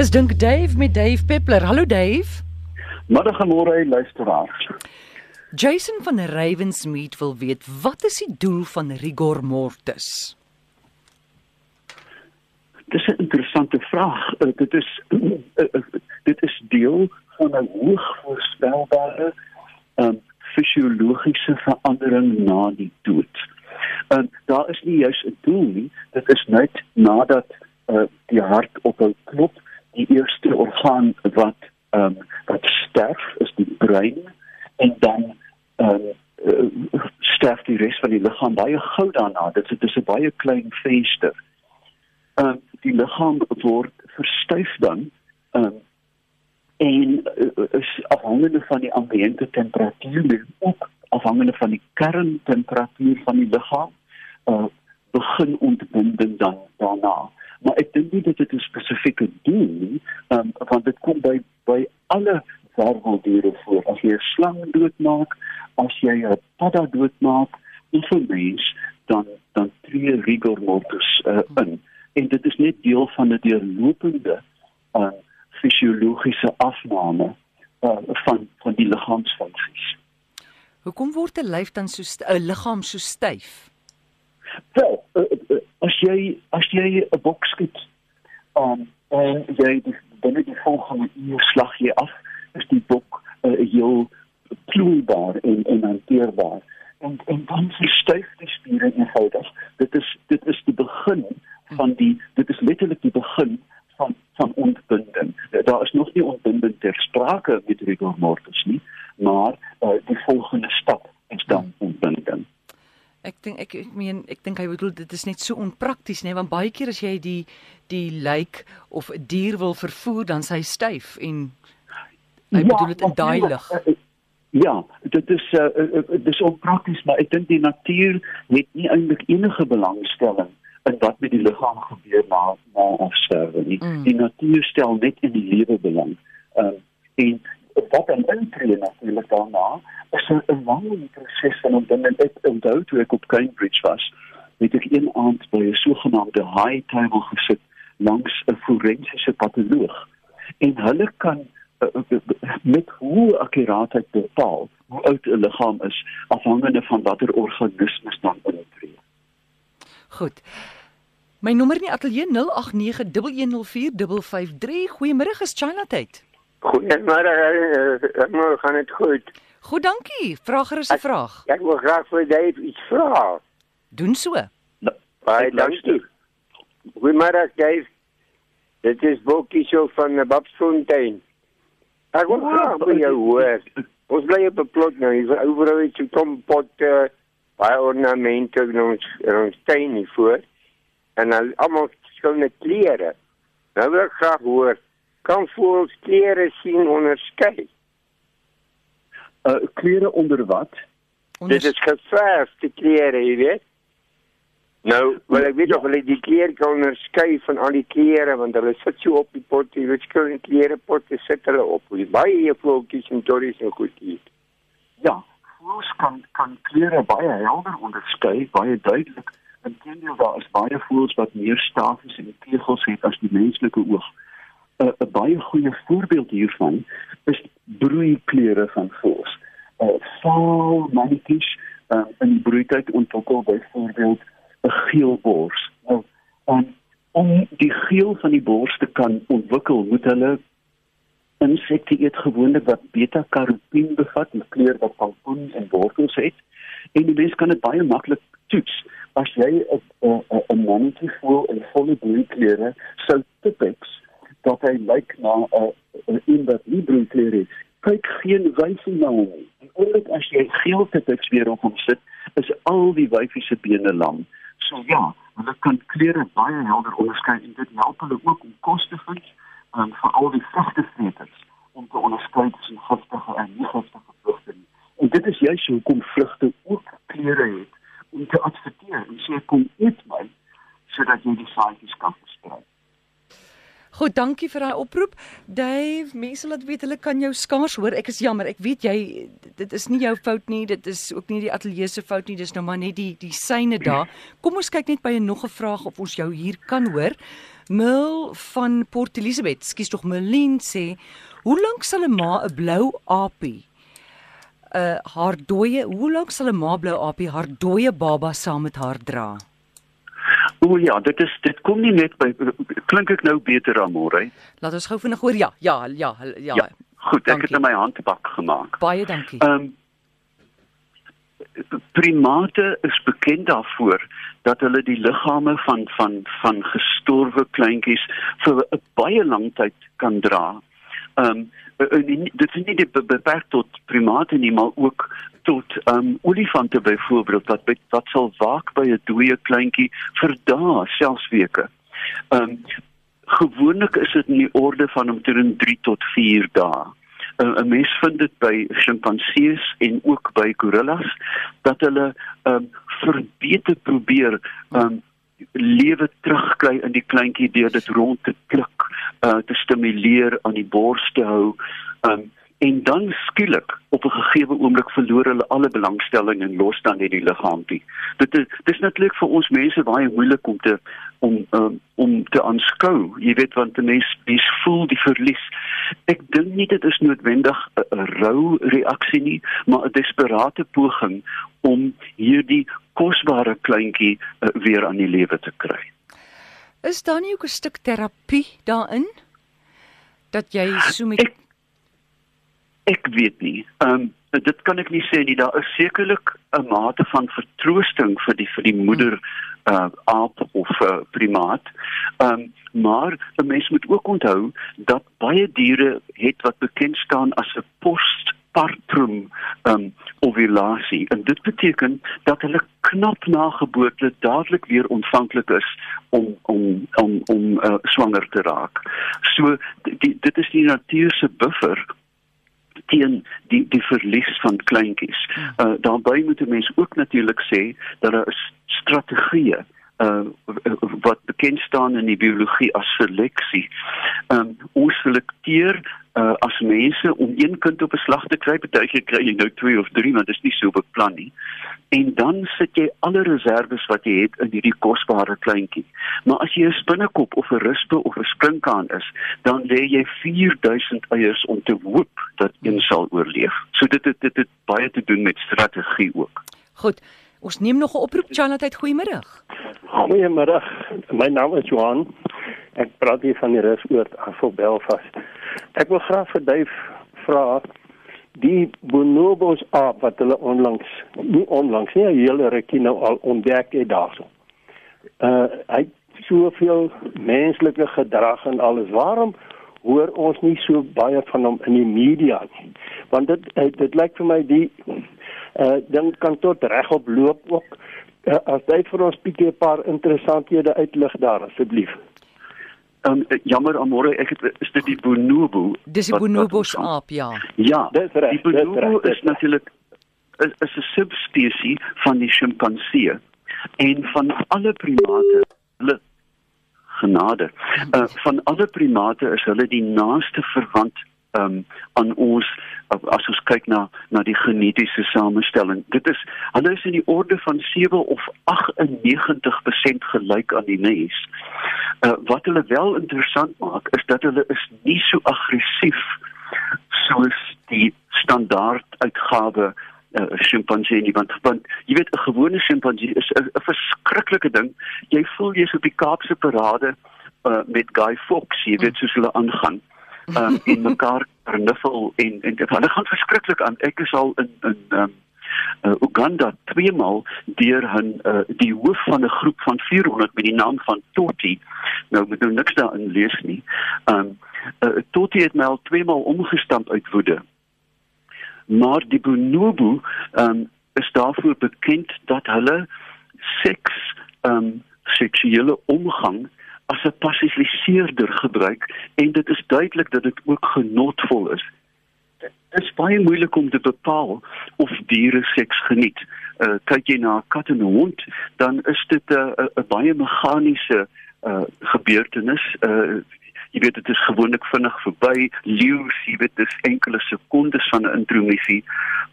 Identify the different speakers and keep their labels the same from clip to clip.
Speaker 1: Is dink Dave met Dave Peppler. Hallo Dave.
Speaker 2: Middag en môre luisteraars.
Speaker 1: Jason van Ravensmeet wil weet wat is die doel van rigor mortis?
Speaker 2: Dis 'n interessante vraag. Uh, dit is uh, uh, dit is deel van 'n hoog voorspelbare um, fisiologiese verandering na die dood. En daar is nie juis 'n doel nie, dit is net nadat uh, die hart ophou klop, die eerste orgaan wat ehm um, wat sterf is die brein en dan ehm um, uh, sterf die res van die liggaam baie gou daarna. Dit is dit is 'n baie klein venster. Ehm um, die liggaam word verstyf dan ehm um, en uh, is afhangende van die ambiente temperatuur en ook afhangende van die kerntemperatuur van die liggaam uh, begin ontbinding dan daarna maar ek dink nie dit het 'n spesifieke doel nie um, want dit kom by by alle werveldiere voor as jy 'n slang doodmaak as jy 'n padda doodmaak en vir mens dan dan tree rigor mortis uh, in en dit is net deel van 'n deurlopende uh, fisiologiese afname uh, van van die liggaamsfunksies.
Speaker 1: Hoekom word 'n lyf dan so 'n liggaam so styf?
Speaker 2: Wel, uh, jy as jy 'n bok skiet, um, en jy binne die volgende uur slag jy af, is die bok uh, heel ploeibaar en en hanteerbaar. En en dan verstyf die spiere eenvoudig. Dit is dit is die begin van die dit is letterlik die begin van van ontbinding. Daar is nog nie ontbinding ter sprake met rigor mortis nie, maar uh, die volgende stap is dan ontbinding.
Speaker 1: Ek dink ek ek meen ek dink hy bedoel dit is net so onprakties nê want baie keer as jy die die lijk of 'n dier wil vervoer dan sy styf en hy ja, bedoel dit in daai lig. Eh, eh,
Speaker 2: ja, dit is uh, dit is onprakties maar ek dink die natuur het nie eintlik enige belangstelling in wat met die liggaam gebeur na na afsterwe nie. Mm. Die natuur stel net in die lewe belang. Uh, en wat dan intree natuurlik daarna is 'n lang proses van ontbinding. Ek onthou toe ek op Cambridge was, het ek een aand by 'n sogenaamde high table gesit langs 'n forensiese patoloog. En hulle kan uh, met hoe akkuraatheid bepaal hoe oud 'n liggaam is afhangende van watter organismes dan intree.
Speaker 1: Goed. My nommer in die ateljee 0891104553. Goeiemôre, is China tyd.
Speaker 3: Goeiemôre, môre gaan dit goed.
Speaker 1: Goed, dankie. Vra gerus 'n vraag.
Speaker 3: Ek wil graag vir Dave iets vra.
Speaker 1: Doen so.
Speaker 3: Baie dankie. Goeiemôre, Dave. Dit is Bokie so van Babsfontein. Ek wil graag by jou hoor. Ons bly op 'n plot nou, hier oor iets so kom pot uh, baie ornamente in ons in ons tuin hier voor en al almal skoon klere. Nou wil ek graag hoor, kan voels klere sien onderskei?
Speaker 2: Uh klere onder wat?
Speaker 3: Onder... Dit is geverfde klere, jy weet. Nou, wil ek weet ja. of hulle die klere kan onderskei van al die klere want hulle sit so op die pot, jy weet skoon klere potte sit hulle op. Baie voeltjies en torries en goed hier.
Speaker 2: Ja, voels kan kan klere baie helder onderskei, baie duidelik. Inteendeel daar is baie voels wat meer stafies en tegels het as die menslike oog. 'n 'n baie goeie voorbeeld hiervan is broeiklere van. 'n uh, Vaal mannetjies uh, in die broeityd ontwikkel byvoorbeeld 'n geel bors. Nou, om die geel van die bors te kan ontwikkel, moet hulle insekte eet gewoonlik wat beta-karotien bevat, 'n kleur wat pompoen en wortels het. En die mens kan dit baie maklik toets. As jy 'n 'n mannetjie voel in volle bloei kleure, sou tipies dat hy lyk na 'n wat nie kleure het. Kyk geen wyfie na hom nie. En omdat as jy geel tipies weer op hom sit, is al die wyfie se bene lang. So ja, hulle kan kleure baie helder onderskei en dit help hulle ook om kos te vind um, vir al die vrugtevreters om te onderskei tussen giftige en nie giftige vrugte nie. En dit is juist hoekom vrugte ook kleure het om te adverteer en sê kom eet my sodat jy die saadjies kan versprei.
Speaker 1: Goed, dankie vir daai oproep. Dave, mense laat weet hulle kan jou skaars hoor. Ek is jammer. Ek weet jy dit is nie jou fout nie. Dit is ook nie die ateljee se fout nie. Dis nou maar net die die syne daar. Kom ons kyk net by 'n nog 'n vraag of ons jou hier kan hoor. Mil van Port Elizabeth, skus tog Melien sê, hoe lank sal 'n ma 'n blou aapie uh haar dooie, hoe lank sal 'n ma blou aapie haar dooie baba saam met haar dra?
Speaker 2: O ja, dit is dit kom nie net by klink ek nou beter aan môre.
Speaker 1: Laat ons gou vinnig hoor. Ja, ja, ja, ja.
Speaker 2: ja goed, dankie. ek het in my handbak gemaak.
Speaker 1: Baie dankie.
Speaker 2: Ehm um, primate is bekend daarvoor dat hulle die liggame van van van gestorwe kleintjies vir 'n baie lang tyd kan dra. Ehm um, dit is nie beperk tot primate nie, maar ook tot um olifante byvoorbeeld wat wat sal waak by 'n dooie kleintjie vir dae, selfs weke. Um gewoonlik is dit in die orde van omtrent 3 tot 4 dae. 'n Mens vind dit by sjimpansees en ook by gorillas dat hulle um verbeter probeer um lewe terugkry in die kleintjie deur dit rond te klik, uh te stimuleer aan die bors te hou. Um en dan skielik op 'n gegeewe oomblik verloor hulle alle belangstelling en los dan net die liggaampie. Dit is dis natuurlik vir ons mense baie moeilik om te om um, om te aanskou. Jy weet want die mens dis voel die verlies. Ek dink nie dit is noodwendig 'n rou reaksie nie, maar 'n desperate poging om hierdie kosbare kleintjie uh, weer aan die lewe te kry.
Speaker 1: Is daar nie ook 'n stuk terapie daarin? Dat jy so met
Speaker 2: ek, Ek weet nie. Ehm um, dit kan ek nie sê nie. Daar is sekerlik 'n mate van vertroosting vir die vir die moeder uh aap of uh, primaat. Ehm um, maar 'n mens moet ook onthou dat baie diere het wat bekend staan as 'n postpartum um ovulasie en dit beteken dat hulle knap na geboorte dadelik weer ontvanklik is om om om om uh, swanger te raak. So die, dit is die natuur se buffer teen die die verlies van kleintjies. Uh daarbey moet 'n mens ook natuurlik sê dat daar is strategieë uh wat bekend staan in die biologie as seleksie. Um ons selekteer uh as mense om een kind op 'n slag te kry, baie keer kry jy nou 2 of 3, maar dit is nie so beplan nie. En dan sit jy alle reserves wat jy het in hierdie kosbare kleintjie. Maar as jy 'n spinnekop of 'n rispe of 'n sprinkaan is, dan lê jy 4000 eiers om te hoop dat een sal oorleef. So dit dit dit het baie te doen met strategie ook.
Speaker 1: Goed. Ons neem nog 'n oproep. Charlotte, goeiemôre.
Speaker 4: Goeiemôre. My naam is Johan. Ek praat hier van die Rusoord af van Belfast. Ek wil graag vir Duif vra die bonobos aap wat hulle onlangs nie onlangs nie hele rukkie nou al ontdek het daarso. Uh hy soveel menslike gedrag en alles. Waarom hoor ons nie so baie van hom in die media nie? Want dit dit lyk vir my die uh ding kan tot regop loop ook. Uh, as jy vir ons bietjie 'n paar interessanthede uitlig daar asseblief.
Speaker 2: Um, jammer amore ek het is dit die bonobo
Speaker 1: dis die bonobo aap ja
Speaker 2: ja dis reg die bonobo is natuurlik is, is 'n subspesies van die sjimpansee en van alle primate hulle genade uh, van alle primate is hulle die naaste verwant um, aan ons as ons kyk na na die genetiese samestelling. Dit is hulle is in die orde van 7 of 98% gelyk aan die mens. Uh, wat hulle wel interessant maak is dat hulle is nie so aggressief soos die standaard uitgawe uh, sjimpansee nie want want jy weet 'n gewone sjimpansee is 'n verskriklike ding. Jy voel jy's op die Kaapse parade uh, met Guy Fawkes, jy weet soos hulle aangaan um, en mekaar vernuffel en en dit hulle gaan verskriklik aan. Ek is al in in um, uh, Uganda twee maal deur 'n uh, die hoof van 'n groep van 400 met die naam van Toti. Nou moet nou niks daarin lees nie. Um uh, Toti het my al twee maal omgestamp uit woede. Maar die bonobo um is daarvoor bekend dat hulle seks um seksuele omgang as 'n passifiseerder gebruik en dit is duidelik dat dit ook genotvol is. Dit is baie moeilik om te bepaal of diere seks geniet. Uh kyk jy na 'n kat en 'n hond, dan is dit 'n uh, 'n baie meganiese uh gebeurtenis. Uh jy weet dit is gewoonlik vinnig verby. Leeu, jy weet dis enkele sekondes van 'n intromissie,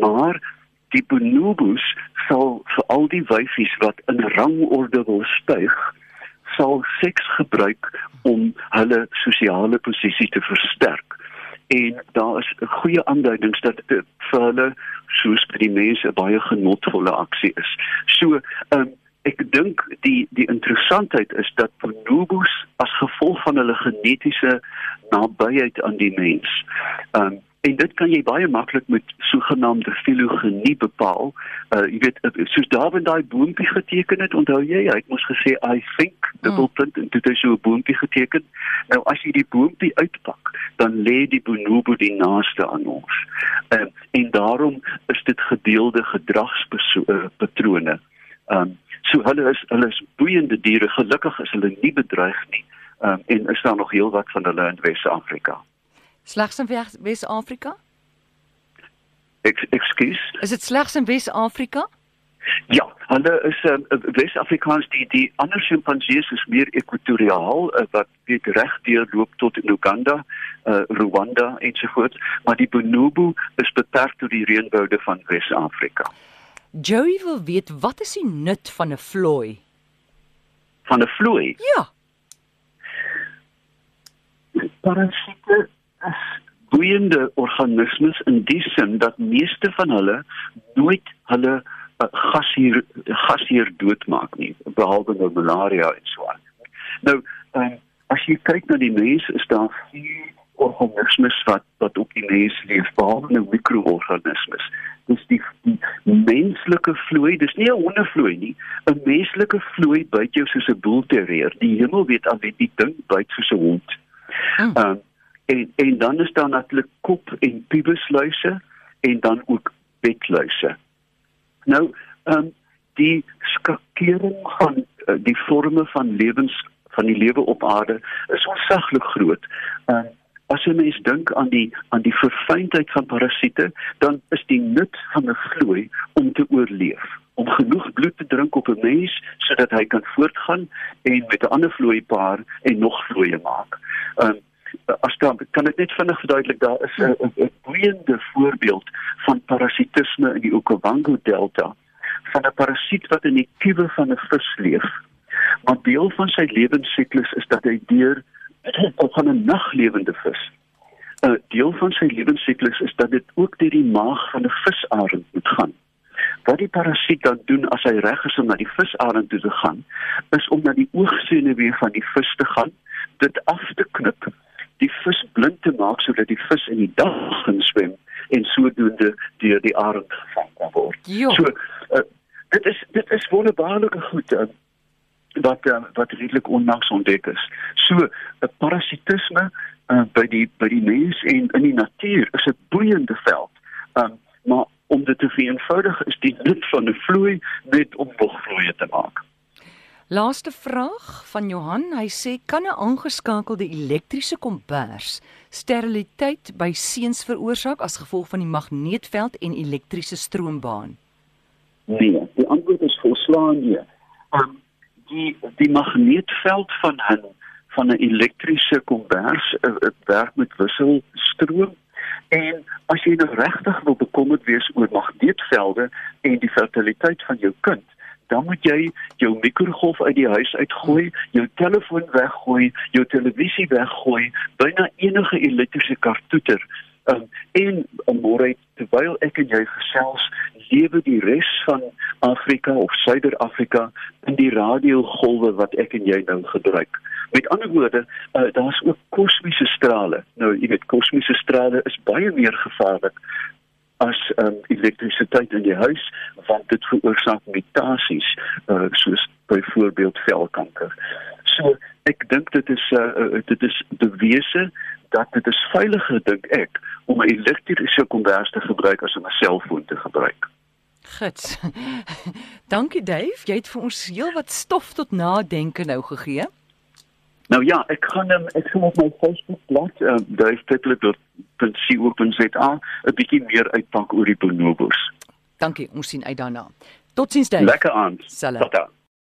Speaker 2: maar die bonobos sal vir al die wyfies wat in rangorde wil styg sal seks gebruik om hulle sosiale posisie te versterk en daar is 'n goeie aanduidings dat vir hulle soos vir die mense baie genotvolle aksie is. So, um, ek dink die die interessantheid is dat bonobos as gevolg van hulle genetiese nabyheid aan die mens um, en dit kan jy baie maklik met sogenaamde filogenie bepaal. Uh jy weet soos Darwin daai boontjie geteken het, onthou jy, hy het mos gesê I think dubbelpunt mm. en dit is so 'n boontjie geteken. Nou as jy die boontjie uitpak, dan lê die bonobo die naaste aan ons. Uh, en daarom is dit gedeelde gedragspatrone. Um So hulle is hulle is boeiende diere. Gelukkig is hulle nie bedreig nie. Um, en is daar nog heelwat van hulle in Wes-Afrika.
Speaker 1: Slegs in Wes-Afrika?
Speaker 2: Ek ekskuus.
Speaker 1: Is dit slegs in Wes-Afrika?
Speaker 2: Ja, hulle is um, Wes-Afrikaans die die ander sjimpansees is meer ekwatoriaal uh, wat weet reg deur loop tot in Uganda, uh, Rwanda en so voort, maar die bonobo is beperk tot die reënboude van Wes-Afrika.
Speaker 1: Joey wil weet wat is die nut van 'n vlooi?
Speaker 2: Van 'n vlooi?
Speaker 1: Ja.
Speaker 2: Parasiete boeiende organismes in die sin dat meeste van hulle nooit hulle uh, gasheer gasheer doodmaak nie, behalwe nou malaria en so aan. Nou, um, as jy kyk na die mens, is daar vier organismes wat wat op die mens leef, behalwe nou mikroorganismes. Dis die, die menslike vloei, dis nie 'n hondevloei nie. 'n Menslike vloei byt jou soos 'n boelterrier. Die hemel weet al wie die ding byt soos 'n hond. Hmm. Ehm um, en en dan is daar natuurlik kop en pubisluise en dan ook bekluise. Nou, ehm um, die skakering van uh, die forme van lewens van die lewe op aarde is onsaglik groot. Ehm um, as jy mens dink aan die aan die verfynheid van parasiete, dan is die nut van 'n vloei om te oorleef, om genoeg bloed te drink op 'n mens sodat hy kan voortgaan en met 'n ander vloei paar en nog vloeie maak. Um as dan kan ek net vinnig verduidelik daar is 'n boeiende voorbeeld van parasitisme in die Okavango Delta van 'n parasiet wat in die kiewe van 'n vis leef. Maar deel van sy lewensiklus is dat hy deur van 'n naglewende vis. 'n Deel van sy lewensiklus is dat dit ook deur die maag van 'n visarend moet gaan. Wat die parasiet dan doen as hy reg is om na die visarend toe te gaan, is om na die oogsenuwee van die vis te gaan, dit af te knip, die vis blind te maak sodat die vis in die dag kan swem en sodoende deur die arend gevang kan word.
Speaker 1: Jo.
Speaker 2: So uh, dit is dit is wonderbaarlike goed. Uh, wat uh, wat redelik onlangs ontdek is. So 'n parasitisme uh, by die by die mens en in die natuur is 'n boeiende veld. Um, maar om dit te vereenvoudig is die nut van 'n vloei net om bogvloeie te maak.
Speaker 1: Laaste vraag van Johan, hy sê kan 'n aangeskakelde elektriese kombers steriliteit by seuns veroorsaak as gevolg van die magneetveld en elektriese stroombaan?
Speaker 2: Nee, die antwoord is volslaan nee. Um, die die magneetveld van 'n van 'n elektriese kombers dit uh, werk met wisselstroom en as jy nou regtig wil bekommerd wees oor magneetvelde en die fertiliteit van jou kind dan moet jy jou mikrogolf uit die huis uitgooi, jou telefoon weggooi, jou televisie weggooi, byna enige elektriese kartoeter. Um, en môre terwyl ek en jy gesels, lewe die res van Afrika of Suider-Afrika in die radiogolwe wat ek en jy nou gebruik. Met ander woorde, uh, daar's ook kosmiese strale. Nou, jy weet kosmiese strale is baie meer gevaarlik as um, elektrisiteit in die huis want dit veroorsaak mutasies uh, soos byvoorbeeld velkanker. So ek dink dit is uh, uh, dit is bewese dat dit is veiliger dink ek om 'n elektriese kombers te gebruik as om 'n selfoon te gebruik.
Speaker 1: Gits. Dankie Dave, jy het vir ons heelwat stof tot nadenke nou gegee.
Speaker 2: Nou ja, ek gaan um, ek gaan op my Facebook bladsy uh, dave.co.za 'n bietjie meer uitpak oor die bonobos.
Speaker 1: Dankie, ons sien uit daarna. Totsiens Dave.
Speaker 2: Lekker aand.
Speaker 1: Tata.